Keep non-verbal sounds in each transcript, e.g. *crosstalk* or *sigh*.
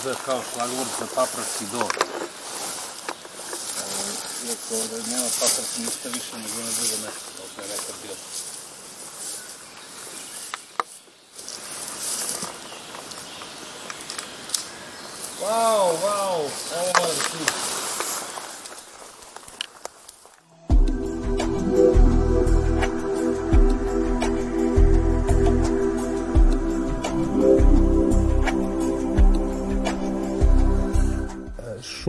Paprak možda kao šlagvort za paprački dor. Iako ovde nema papraka ništa više nego na drugo mesto, kao što je nekad bilo. Wow, wow, ovo mora da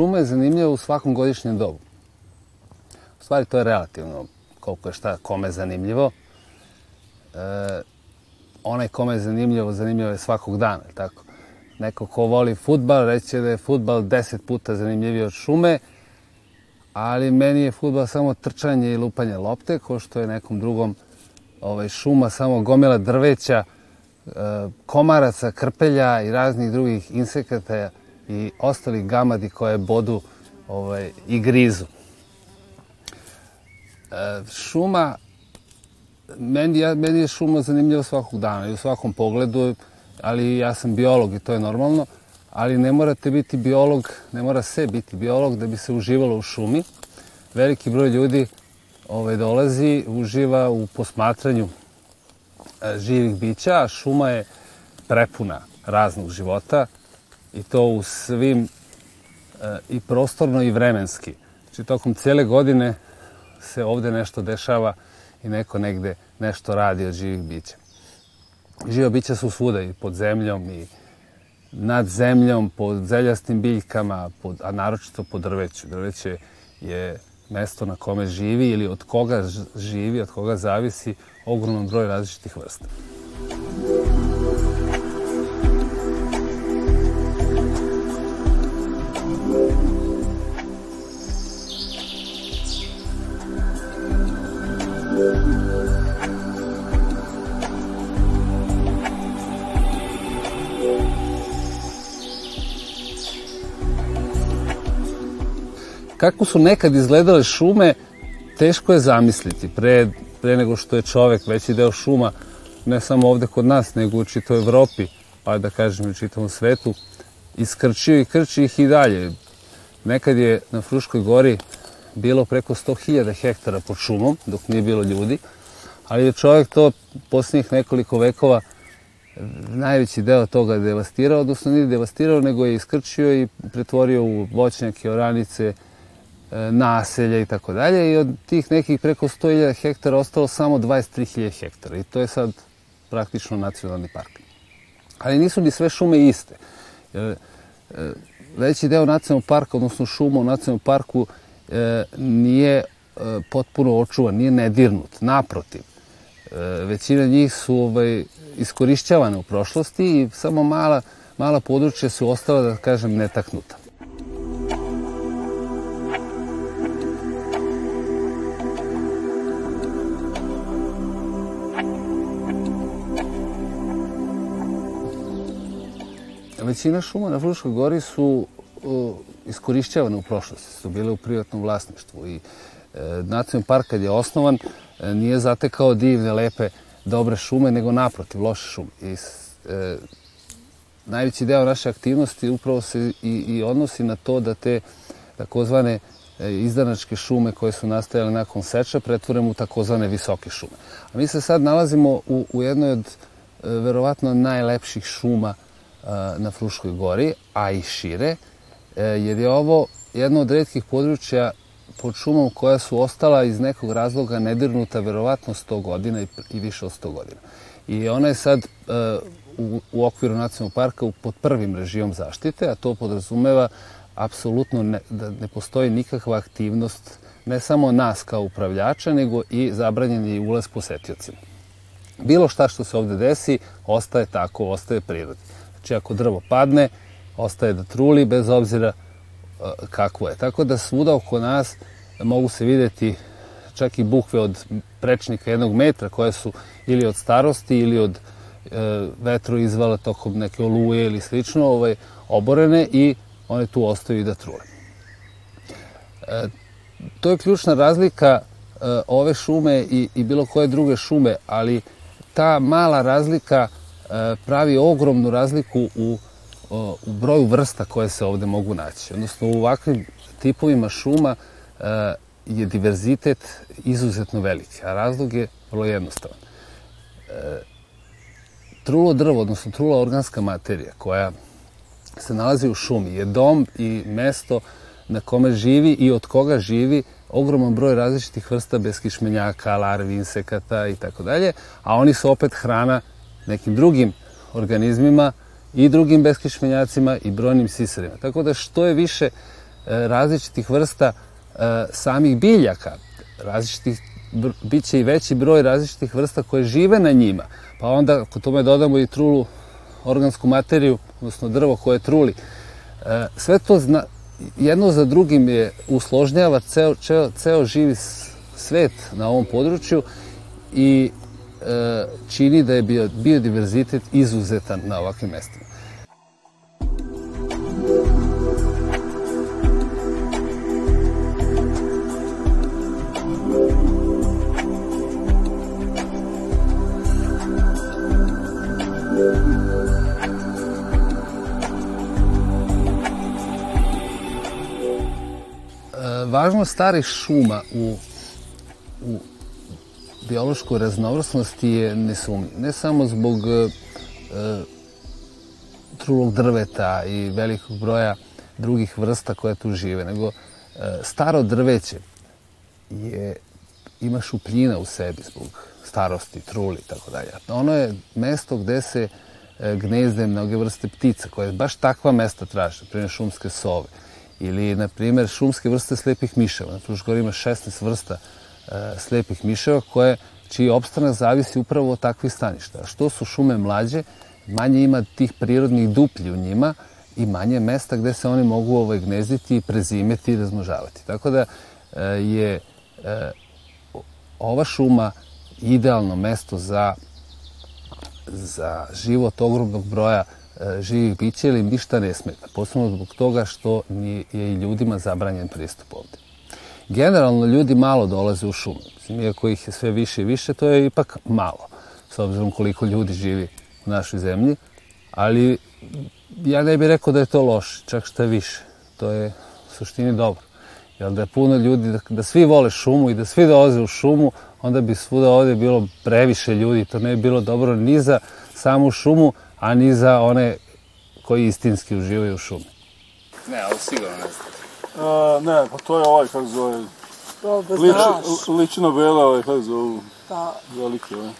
Šuma je zanimljiva u svakom godišnjem dobu. U stvari to je relativno koliko je šta kome zanimljivo. E, onaj kome je zanimljivo, zanimljivo je svakog dana, tako? Neko ko voli futbal, reće da je futbal deset puta zanimljiviji od šume, ali meni je futbal samo trčanje i lupanje lopte, ko što je nekom drugom ovaj, šuma samo gomila drveća, e, komaraca, krpelja i raznih drugih insekata i ostalih gamadi koje bodu ovaj, i grizu. E, šuma, meni, ja, meni je šuma zanimljiva svakog dana i u svakom pogledu, ali ja sam biolog i to je normalno, ali ne morate biti biolog, ne mora se biti biolog da bi se uživalo u šumi. Veliki broj ljudi ovaj, dolazi, uživa u posmatranju e, živih bića, a šuma je prepuna raznog života i to u svim e, i prostorno i vremenski. Znači, tokom cijele godine se ovde nešto dešava i neko negde nešto radi od živih bića. Živa bića su svuda i pod zemljom i nad zemljom, pod zeljastim biljkama, pod, a naročito pod drveću. Drveće je mesto na kome živi ili od koga živi, od koga zavisi ogroman broj različitih vrsta. Kako su nekad izgledale šume, teško je zamisliti. Pre, pre nego što je čovek veći deo šuma, ne samo ovde kod nas, nego u čitoj Evropi, pa da kažem u čitavom svetu, iskrčio i krči ih i dalje. Nekad je na Fruškoj gori bilo preko 100.000 hektara pod šumom, dok nije bilo ljudi, ali je čovjek to posljednjih nekoliko vekova najveći deo toga devastirao, odnosno nije devastirao, nego je iskrčio i pretvorio u voćnjake, oranice, E, naselja i tako dalje i od tih nekih preko 100.000 hektara ostalo samo 23.000 hektara i to je sad praktično nacionalni park. Ali nisu ni sve šume iste. Jer, e, veći deo nacionalnog parka, odnosno šuma u nacionalnom parku e, nije potpuno očuvan, nije nedirnut, naprotiv. Većina njih su ovaj, iskorišćavane u prošlosti i samo mala, mala područja su ostala, da kažem, netaknuta. većina šuma na Fruškoj gori su uh, iskorišćavane u prošlosti, su bile u privatnom vlasništvu i e, nacionalni park kad je osnovan e, nije zatekao divne, lepe, dobre šume, nego naprotiv, loše šume. I e, najveći deo naše aktivnosti upravo se i, i odnosi na to da te takozvane izdanačke šume koje su nastajale nakon seča pretvorimo u takozvane visoke šume. A mi se sad nalazimo u, u jednoj od verovatno najlepših šuma na Fruškoj gori, a i šire, e, jer je ovo jedno od redkih područja pod šumom koja su ostala iz nekog razloga nedirnuta verovatno 100 godina i više od 100 godina. I ona je sad e, u, u okviru nacionalnog parka pod prvim režimom zaštite, a to podrazumeva apsolutno ne, da ne postoji nikakva aktivnost ne samo nas kao upravljača, nego i zabranjeni ulaz posetiocima. Bilo šta što se ovde desi, ostaje tako, ostaje prirodi. Znači ako drvo padne, ostaje da truli bez obzira e, kakvo je. Tako da svuda oko nas mogu se videti čak i bukve od prečnika jednog metra koje su ili od starosti ili od e, vetru izvala tokom neke oluje ili slično ovaj, oborene i one tu ostaju da trule. E, to je ključna razlika e, ove šume i, i bilo koje druge šume, ali ta mala razlika pravi ogromnu razliku u u broju vrsta koje se ovde mogu naći. Odnosno u ovakvim tipovima šuma e, je diverzitet izuzetno veliki, a razlog je vrlo jednostavan. E, trulo drvo, odnosno trula organska materija koja se nalazi u šumi je dom i mesto na kome živi i od koga živi ogroman broj različitih vrsta beskišmenjaka, larvi, insekata i tako dalje, a oni su opet hrana nekim drugim organizmima i drugim beskišmenjacima i brojnim sisarima. Tako da što je više e, različitih vrsta e, samih biljaka, različitih biće i veći broj različitih vrsta koje žive na njima. Pa onda, ako tome dodamo i trulu organsku materiju, odnosno drvo koje truli, e, sve to zna, jedno za drugim je usložnjava ceo, ceo, ceo živi svet na ovom području i čini da je bio, biodiverzitet izuzetan na ovakvim mestima. važnost starih šuma u, u biološkoj raznovrsnosti je nesumnjiv. Ne samo zbog e, trulog drveta i velikog broja drugih vrsta koje tu žive, nego e, staro drveće je, ima šupljina u sebi zbog starosti, truli i tako dalje. Ono je mesto gde se e, gnezde mnoge vrste ptica koje baš takva mesta traže, primjer šumske sove ili, na primjer, šumske vrste slepih miševa. Na Frušgori ima 16 vrsta e, slepih miševa koje, čiji opstanak zavisi upravo od takvih staništa. Što su šume mlađe, manje ima tih prirodnih duplji u njima i manje mesta gde se oni mogu ovaj, gnezditi prezimeti i razmnožavati. Tako da e, je e, ova šuma idealno mesto za, za život ogromnog broja E, živih bića ili ništa ne smeta, posebno zbog toga što je i ljudima zabranjen pristup ovde. Generalno ljudi malo dolaze u šumu, iako ih je sve više i više, to je ipak malo, s obzirom koliko ljudi živi u našoj zemlji, ali ja ne bih rekao da je to loše, čak šta više, to je u suštini dobro. Jer da je puno ljudi, da, da svi vole šumu i da svi dolaze u šumu, onda bi svuda ovde bilo previše ljudi, to ne bi bilo dobro ni za samu šumu, a ni za one koji istinski uživaju u šumi. Ne, ali sigurno ne znam. A, ne, pa to je ovaj, kako zove, To da Lič, ličina bela, ovaj, kako zove, Da. veliki, ovaj.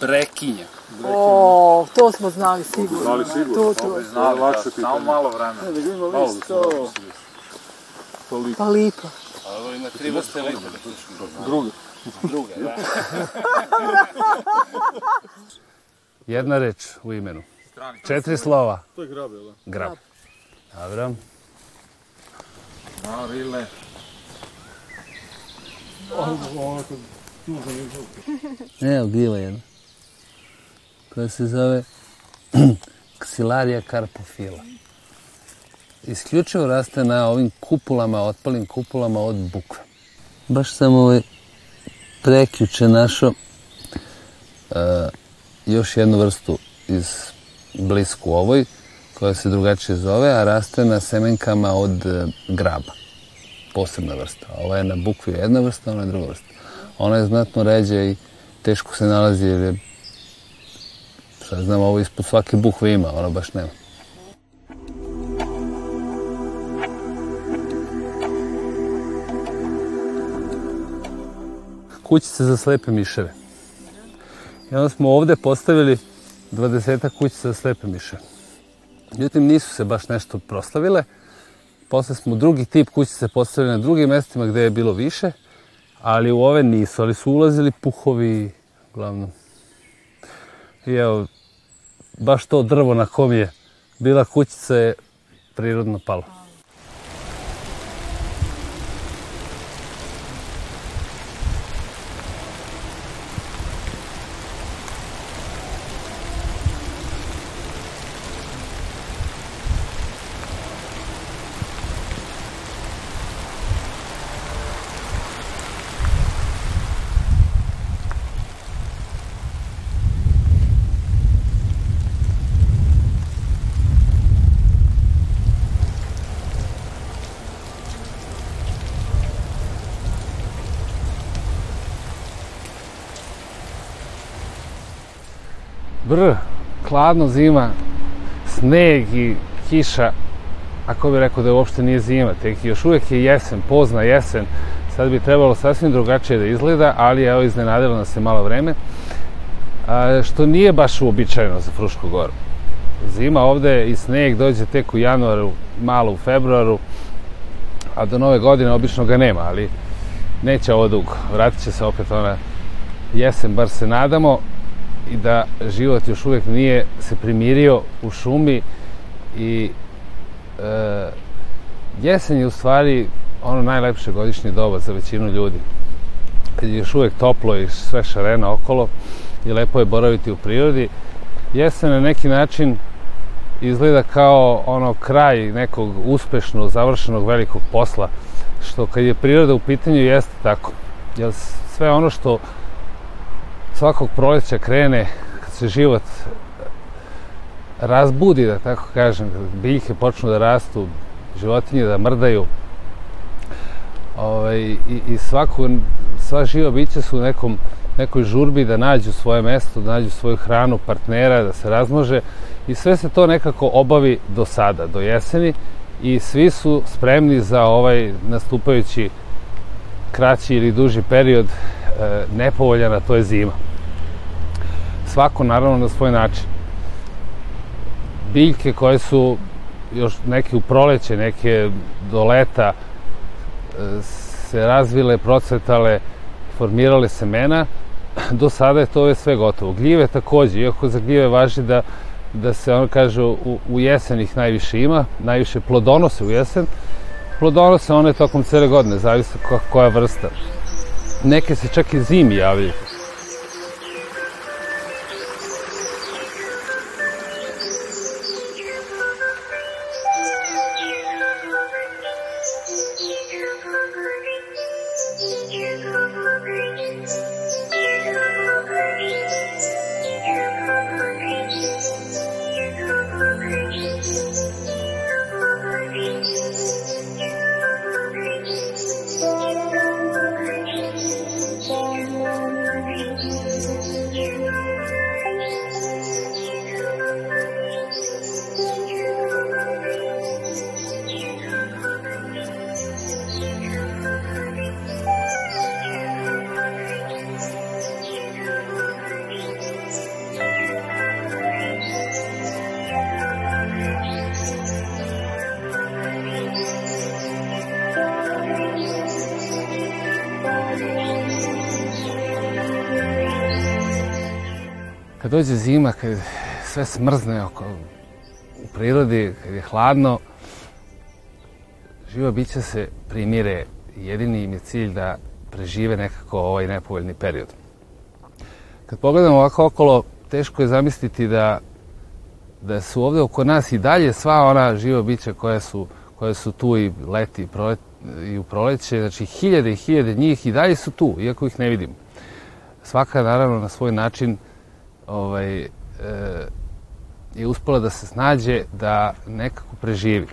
Brekinja. O, to smo znali sigurno. Znali sigurno, To, to. Znali, lakše Samo malo vremena. Ne, da ga ima Malo list, da se to... dobro se vidi. To lik, Pa lipa. A ovo ima tri vrste lipa. druga. Druga, da. Jedna reč u imenu. Četiri slova. To je grab, jel da? Grab. Dobro. A, rile. Ovo. Evo, gljiva jedna. Koja se zove *clears throat* Ksilarija karpofila. Isključivo raste na ovim kupulama, otpalim kupulama od bukve. Baš sam ovaj preključe našao uh, još jednu vrstu iz blisku ovoj, koja se drugačije zove, a raste na semenkama od e, graba. Posebna vrsta. Ova je na bukvi jedna vrsta, ona je druga vrsta. Ona je znatno ređa i teško se nalazi jer je šta znam, ovo ispod svake bukve ima, ona baš nema. Kućice za slepe miševe. I onda smo ovde postavili 20 kućica za slepe miševe. Međutim, nisu se baš nešto proslavile. Posle smo drugi tip kućice postavili na drugim mestima gde je bilo više, ali u ove nisu, ali su ulazili puhovi, uglavnom. I evo, baš to drvo na kom je bila kućica je prirodno palo. Br, hladno zima, sneg i kiša, ako bi rekao da uopšte nije zima, tek još uvijek je jesen, pozna jesen, sad bi trebalo sasvim drugačije da izgleda, ali evo iznenadilo nas se malo vreme, a, što nije baš uobičajeno za Frušku goru. Zima ovde i sneg dođe tek u januaru, malo u februaru, a do nove godine obično ga nema, ali neće ovo dugo. Vratit će se opet ona jesen, bar se nadamo, i da život još uvijek nije se primirio u šumi i e, jesen je u stvari ono najlepše godišnje doba za većinu ljudi. Kad je još uvijek toplo i sve šarena okolo i lepo je boraviti u prirodi, jesen na neki način izgleda kao ono kraj nekog uspešno završenog velikog posla, što kad je priroda u pitanju jeste tako. Jer sve ono što svakog proleća krene, kad se život razbudi, da tako kažem, kad biljke počnu da rastu, životinje da mrdaju, ovaj, i, i svako, sva živa bića su u nekom, nekoj žurbi da nađu svoje mesto, da nađu svoju hranu, partnera, da se razmože i sve se to nekako obavi do sada, do jeseni i svi su spremni za ovaj nastupajući kraći ili duži period e, nepovoljan, a to je zima. Svako naravno na svoj način. Biljke koje su još neke u proleće, neke do leta e, se razvile, procvetale, formirale semena, do sada je to sve gotovo. Gljive takođe, iako za gljive važi da, da se, ono kaže, u, u jesen ih najviše ima, najviše plodonose u jesen, plodonose one tokom cele godine, zavisi koja vrsta. Neke se čak i zimi javljaju. Kad dođe zima, kad sve smrzne oko, u prirodi, kad je hladno, živa bića se primire. Jedini im je cilj da prežive nekako ovaj nepovoljni period. Kad pogledamo ovako okolo, teško je zamisliti da, da su ovde oko nas i dalje sva ona živa bića koja su, koja su tu i leti i, prolet, i u proleće. Znači, hiljade i hiljade njih i dalje su tu, iako ih ne vidimo. Svaka, naravno, na svoj način ovaj, e, je uspela da se snađe da nekako preživi.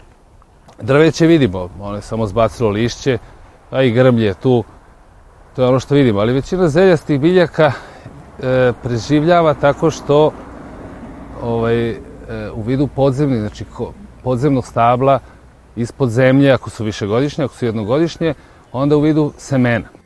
Drveće vidimo, ono je samo zbacilo lišće, a i grmlje je tu, to je ono što vidimo. Ali većina zeljastih biljaka e, preživljava tako što ovaj, e, u vidu podzemnih, znači ko, podzemnog stabla ispod zemlje, ako su višegodišnje, ako su jednogodišnje, onda u vidu semena.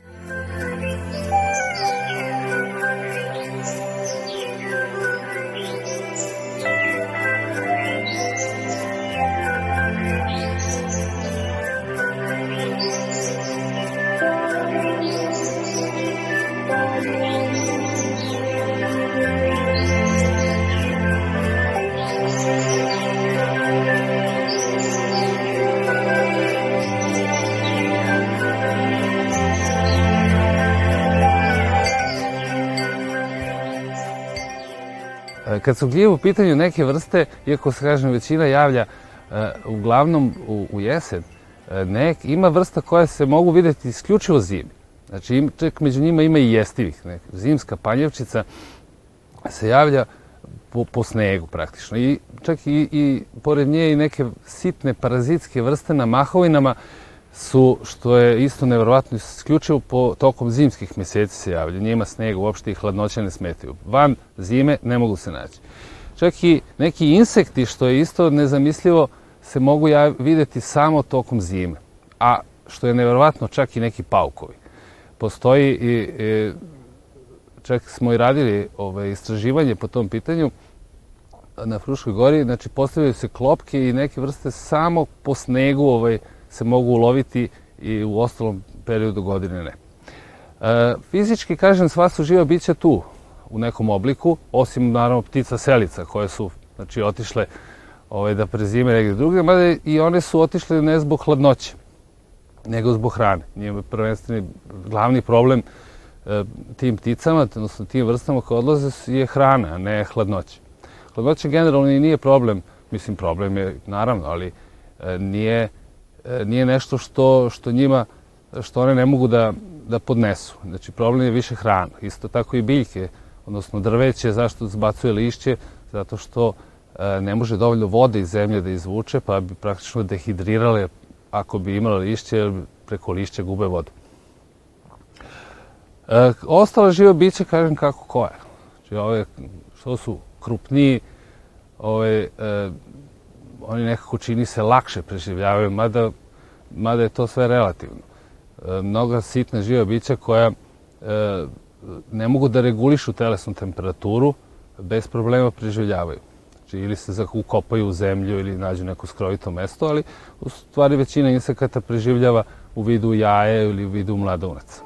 Kad su gljive u pitanju neke vrste, iako se kažem većina javlja uh, uglavnom u, u jesen, uh, nek, ima vrsta koja se mogu videti isključivo zimi. Znači, im, čak među njima ima i jestivih. Nek, zimska panjevčica se javlja po, po snegu praktično. I čak i, i pored nje i neke sitne parazitske vrste na mahovinama su, što je isto nevjerovatno, isključivo po tokom zimskih meseci se javljaju. Njima sneg uopšte i hladnoća ne smetaju. Van zime ne mogu se naći. Čak i neki insekti, što je isto nezamislivo, se mogu ja videti samo tokom zime. A što je nevjerovatno, čak i neki paukovi. Postoji i, čak smo i radili ovaj, istraživanje po tom pitanju na Fruškoj gori, znači postavljaju se klopke i neke vrste samo po snegu ovaj, se mogu uloviti i u ostalom periodu godine ne. E, fizički, kažem, sva su živa bića tu u nekom obliku, osim naravno ptica selica koje su znači, otišle ovaj, da prezime negde drugde, mada i one su otišle ne zbog hladnoće, nego zbog hrane. Njima prvenstveni glavni problem e, tim pticama, odnosno tim vrstama koje odlaze je hrana, a ne hladnoća. Hladnoća generalno i nije problem, mislim problem je naravno, ali e, nije, nije nešto što, što njima, što one ne mogu da, da podnesu. Znači problem je više hrana. Isto tako i biljke, odnosno drveće, zašto zbacuje lišće? Zato što e, ne može dovoljno vode iz zemlje da izvuče, pa bi praktično dehidrirale ako bi imala lišće, jer preko lišća gube vodu. E, ostale žive biće, kažem kako koje. Znači ove što su krupniji, ove, e, oni nekako čini se lakše preživljavaju, mada, mada je to sve relativno. E, mnoga sitna živa bića koja e, ne mogu da regulišu telesnu temperaturu, bez problema preživljavaju. Znači, ili se ukopaju u zemlju ili nađu neko skrovito mesto, ali u stvari većina insekata preživljava u vidu jaje ili u vidu mladounaca.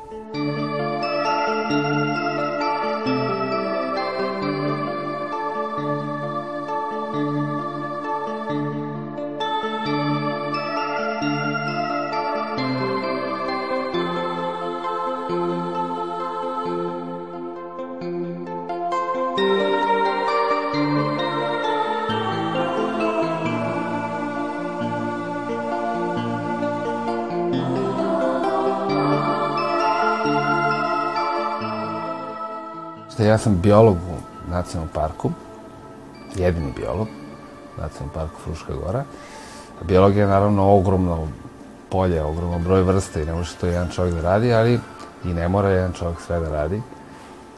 Ja sam biolog u nacionalnom parku, jedini biolog u nacionalnom parku Fruška gora. Biologija je naravno ogromno polje, ogromno broj vrsta i ne može to jedan čovjek da radi, ali i ne mora jedan čovjek sve da radi.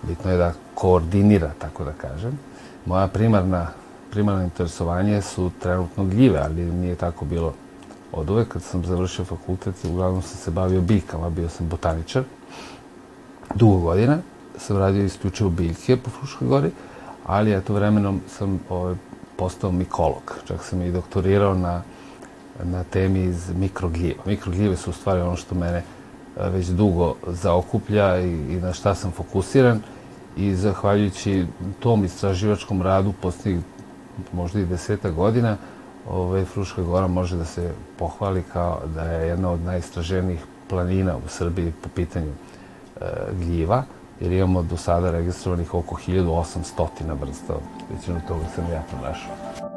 Bitno je da koordinira, tako da kažem. Moja primarna, primarno interesovanje su trenutno gljive, ali nije tako bilo od uvek. Kad sam završio fakultet, uglavnom sam se bavio biljkama, bio sam botaničar dugo godina sam radio isključivo biljke po Fruškoj gori, ali eto vremenom sam ovaj, postao mikolog. Čak sam i doktorirao na, na temi iz mikrogljiva. Mikrogljive su u stvari ono što mene već dugo zaokuplja i, i na šta sam fokusiran i zahvaljujući tom istraživačkom radu posljednjih možda i deseta godina ovaj, Fruška gora može da se pohvali kao da je jedna od najistraženijih planina u Srbiji po pitanju e, gljiva jer imamo do sada registrovanih oko 1800 vrsta. Većinu toga sam ja pronašao.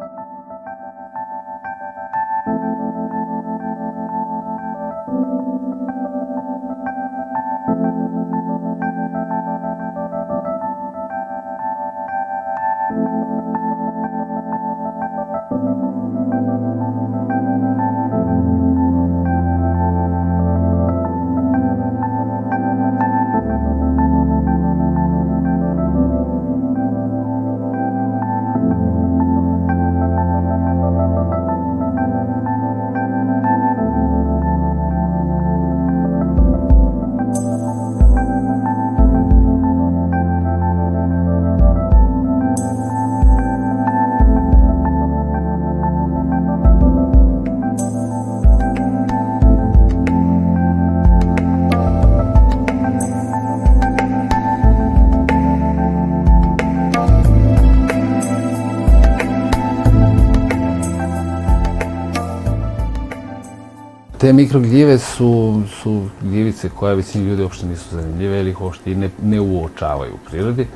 Te mikrogljive su, su gljivice koje većini ljudi uopšte nisu zanimljive ili ih uopšte i ne, ne uočavaju u prirodi.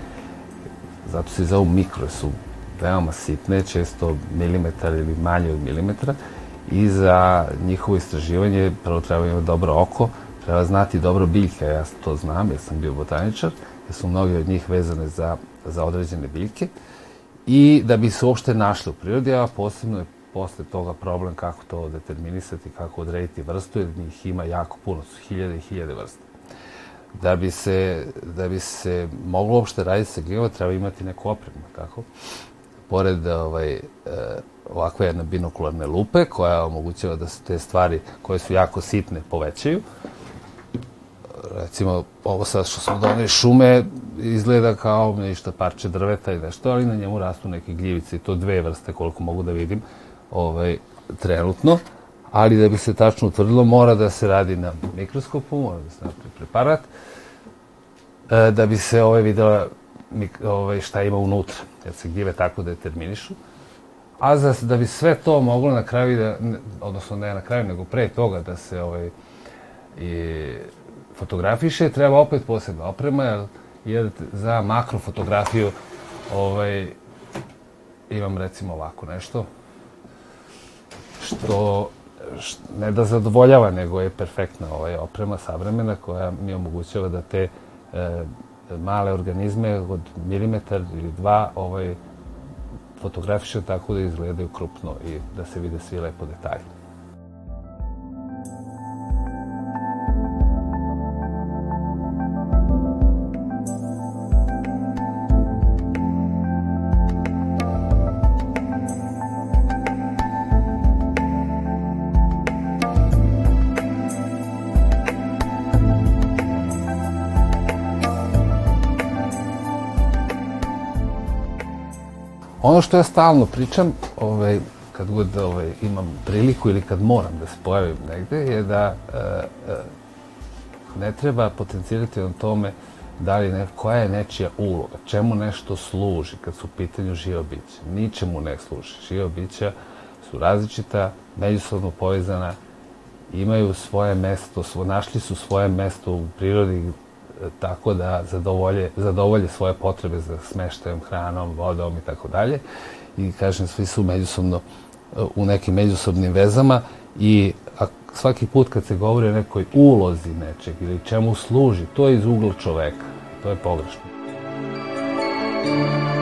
Zato se zovu mikro, su veoma sitne, često milimetar ili manje od milimetra. I za njihovo istraživanje prvo treba imati dobro oko, treba znati dobro biljke, ja to znam, ja sam bio botaničar, jer su mnogi od njih vezane za, za određene biljke. I da bi se uopšte našli u prirodi, a posebno je posle toga problem kako to determinisati, kako odrediti vrstu, jer njih ima jako puno, su hiljade i hiljade vrsta. Da bi se, da bi se moglo uopšte raditi sa glimama, treba imati neku opremu, tako? Pored ovaj, e, ovakve jedne binokularne lupe, koja omogućava da se te stvari koje su jako sitne povećaju, recimo, ovo sad što smo doneli šume, izgleda kao ništa parče drveta i nešto, ali na njemu rastu neke gljivice i to dve vrste koliko mogu da vidim ovaj, trenutno. Ali da bi se tačno utvrdilo, mora da se radi na mikroskopu, mora da se napravi preparat, e, da bi se ovaj videla ovaj, šta ima unutra, jer se gljive tako determinišu. A za, da bi sve to moglo na kraju, da, odnosno ne na kraju, nego pre toga da se ovaj, i fotografiše, treba opet posebna oprema, jer, jer za makrofotografiju ovaj, imam recimo ovako nešto, što ne da zadovoljava, nego je perfektna ovaj, oprema savremena koja mi omogućava da te e, male organizme od milimetar ili dva ovaj, fotografiše tako da izgledaju krupno i da se vide svi lepo detalji. Ono što ja stalno pričam, ovaj, kad god ovaj, imam priliku ili kad moram da se pojavim negde, je da e, e, ne treba potencirati na tome da li ne, koja je nečija uloga, čemu nešto služi kad su u pitanju živa bića. Ničemu ne služi. Živa bića su različita, međusobno povezana, imaju svoje mesto, svo, našli su svoje mesto u prirodi tako da zadovolje, zadovolje svoje potrebe za smeštajem, hranom, vodom i tako dalje. I kažem, svi su međusobno u nekim međusobnim vezama i svaki put kad se govori o nekoj ulozi nečeg ili čemu služi, to je iz ugla čoveka. To je pogrešno. Thank you.